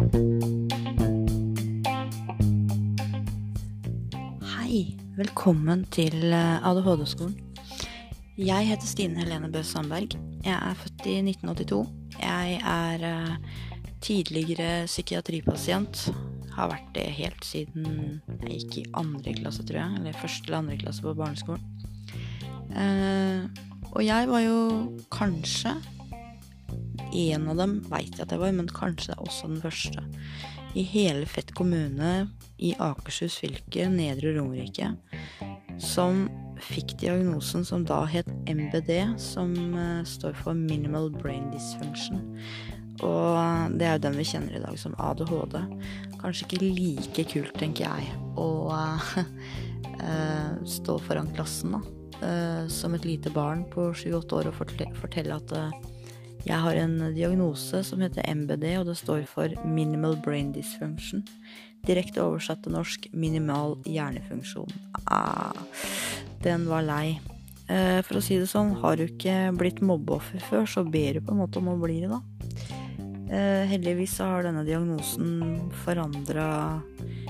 Hei, velkommen til eh, ADHD-skolen. Jeg heter Stine Helene Bø Sandberg. Jeg er født i 1982. Jeg er eh, tidligere psykiatripasient. Har vært det helt siden jeg gikk i andre klasse, tror jeg. Eller første eller andre klasse på barneskolen. Eh, og jeg var jo kanskje En av dem veit jeg at jeg var, men kanskje det er også den første. I hele Fett kommune i Akershus fylke, Nedre Romerike, som fikk diagnosen som da het MBD, som eh, står for Minimal Brain Dysfunction. Og det er jo den vi kjenner i dag som ADHD. Kanskje ikke like kult, tenker jeg, å eh, stå foran klassen, da. eh, som et lite barn på sju-åtte år og fortelle, at jeg har en diagnose som heter MBD, og det står for Minimal Brain Dysfunction. Direkte oversatt til norsk minimal hjernefunksjon. Ah, den var lei. Eh, for å si det sånn, har du ikke blitt mobbeoffer før, så ber du på en måte om å bli det, da. Eh, heldigvis har denne diagnosen forandra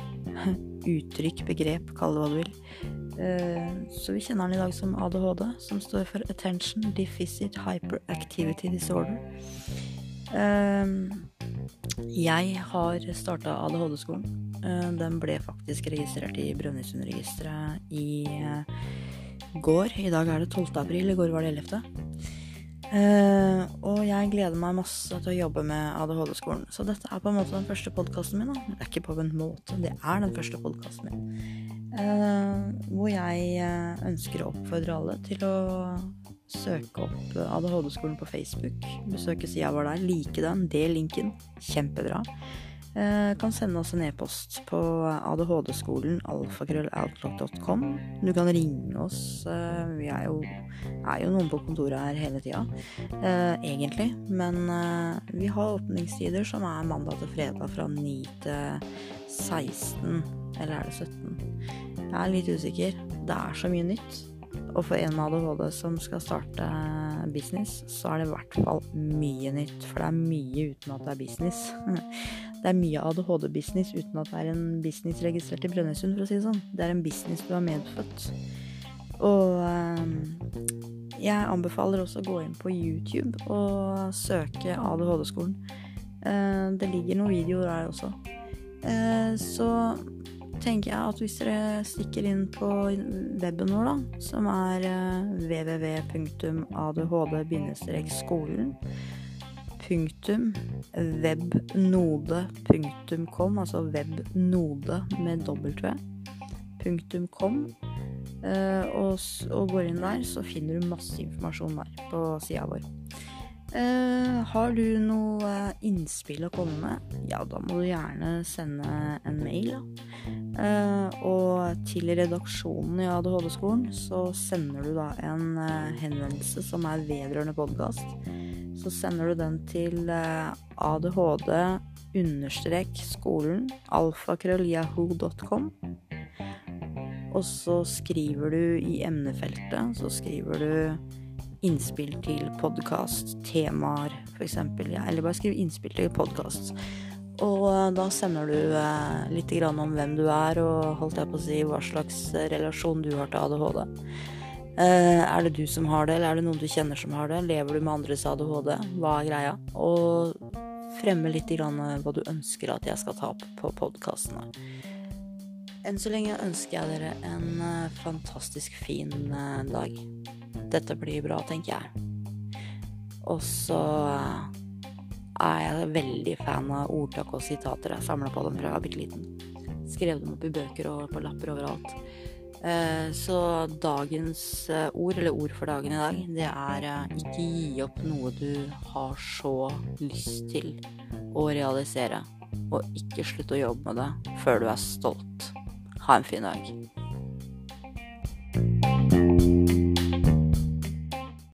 uttrykk, begrep, kall det hva du vil. Eh, så vi kjenner den i dag som ADHD, som står for Attention Deficit Hyperactivity Disorder. Eh, jeg har starta ADHD-skolen. Eh, den ble faktisk registrert i Brønnøysundregisteret i går. I dag er det 12. april, i går var det 11. Uh, og jeg gleder meg masse til å jobbe med ADHD-skolen. Så dette er på en måte den første podkasten min. Da. Det er ikke på en måte, det er den første podkasten min. Uh, hvor jeg uh, ønsker å oppfordre alle til å søke opp ADHD-skolen på Facebook. Besøke sida vår der. Like den. Del linken. Kjempebra. Eh, kan sende oss en e-post på adhd-skolen alfakrølloutlock.com. Du kan ringe oss. Eh, vi er jo, er jo, noen på kontoret her hele tida, eh, egentlig. Men vi har åpningstider som er mandag til fredag fra 9 til 16. Eller er det 17? Jeg er litt usikker. Det er så mye nytt. Og for en med ADHD som skal starte business, så er det i hvert fall mye nytt. For det er mye uten at det er business. Det er mye ADHD-business uten at det er en business registrert i Brønnøysund, for å si det sånn. Det er en business du har medfødt. Og eh, jeg anbefaler også å gå inn på YouTube og søke ADHD-skolen. Eh, det ligger noen videoer der også. Eh, så tenker jeg at hvis dere stikker inn på weben vår, da, som er www.adhd-skolen.webnode.com, altså webnode med W, punktum com. Uh, og, og, går inn der, så finner du masse informasjon der på sida vår. Har du noe innspill å komme med, ja, da må du gjerne sende en mail. Da. Uh, og til redaksjonen i ADHD-skolen så sender du da en henvendelse som er vedrørende podkast så sender du den til ADHD adhd-skolen alfakrøllyahoo.com. Og så skriver du i emnefeltet, så skriver du innspill til podkast, temaer f.eks. Ja, eller bare skriv innspill til podkast. Og eh, da sender du eh, litt om hvem du er, og holdt jeg på å si hva slags relasjon du har til ADHD. Eh, er det du som har det, eller er det noen du kjenner som har det? Lever du med andres ADHD? Hva er greia? Og fremme litt grann hva du ønsker at jeg skal ta opp på podkastene. Enn så lenge ønsker jeg dere en fantastisk fin dag. Dette blir bra, tenker jeg. Og så er jeg veldig fan av ordtak og sitater. Jeg samla på dem fra jeg var bitte liten. Skrev dem opp i bøker og på lapper overalt. Eh, så dagens eh, ord, eller ord for dagen i dag, det er eh, ikke gi opp noe du har så lyst til å realisere. Og ikke slutt å jobbe med det før du er stolt. Ha en fin dag.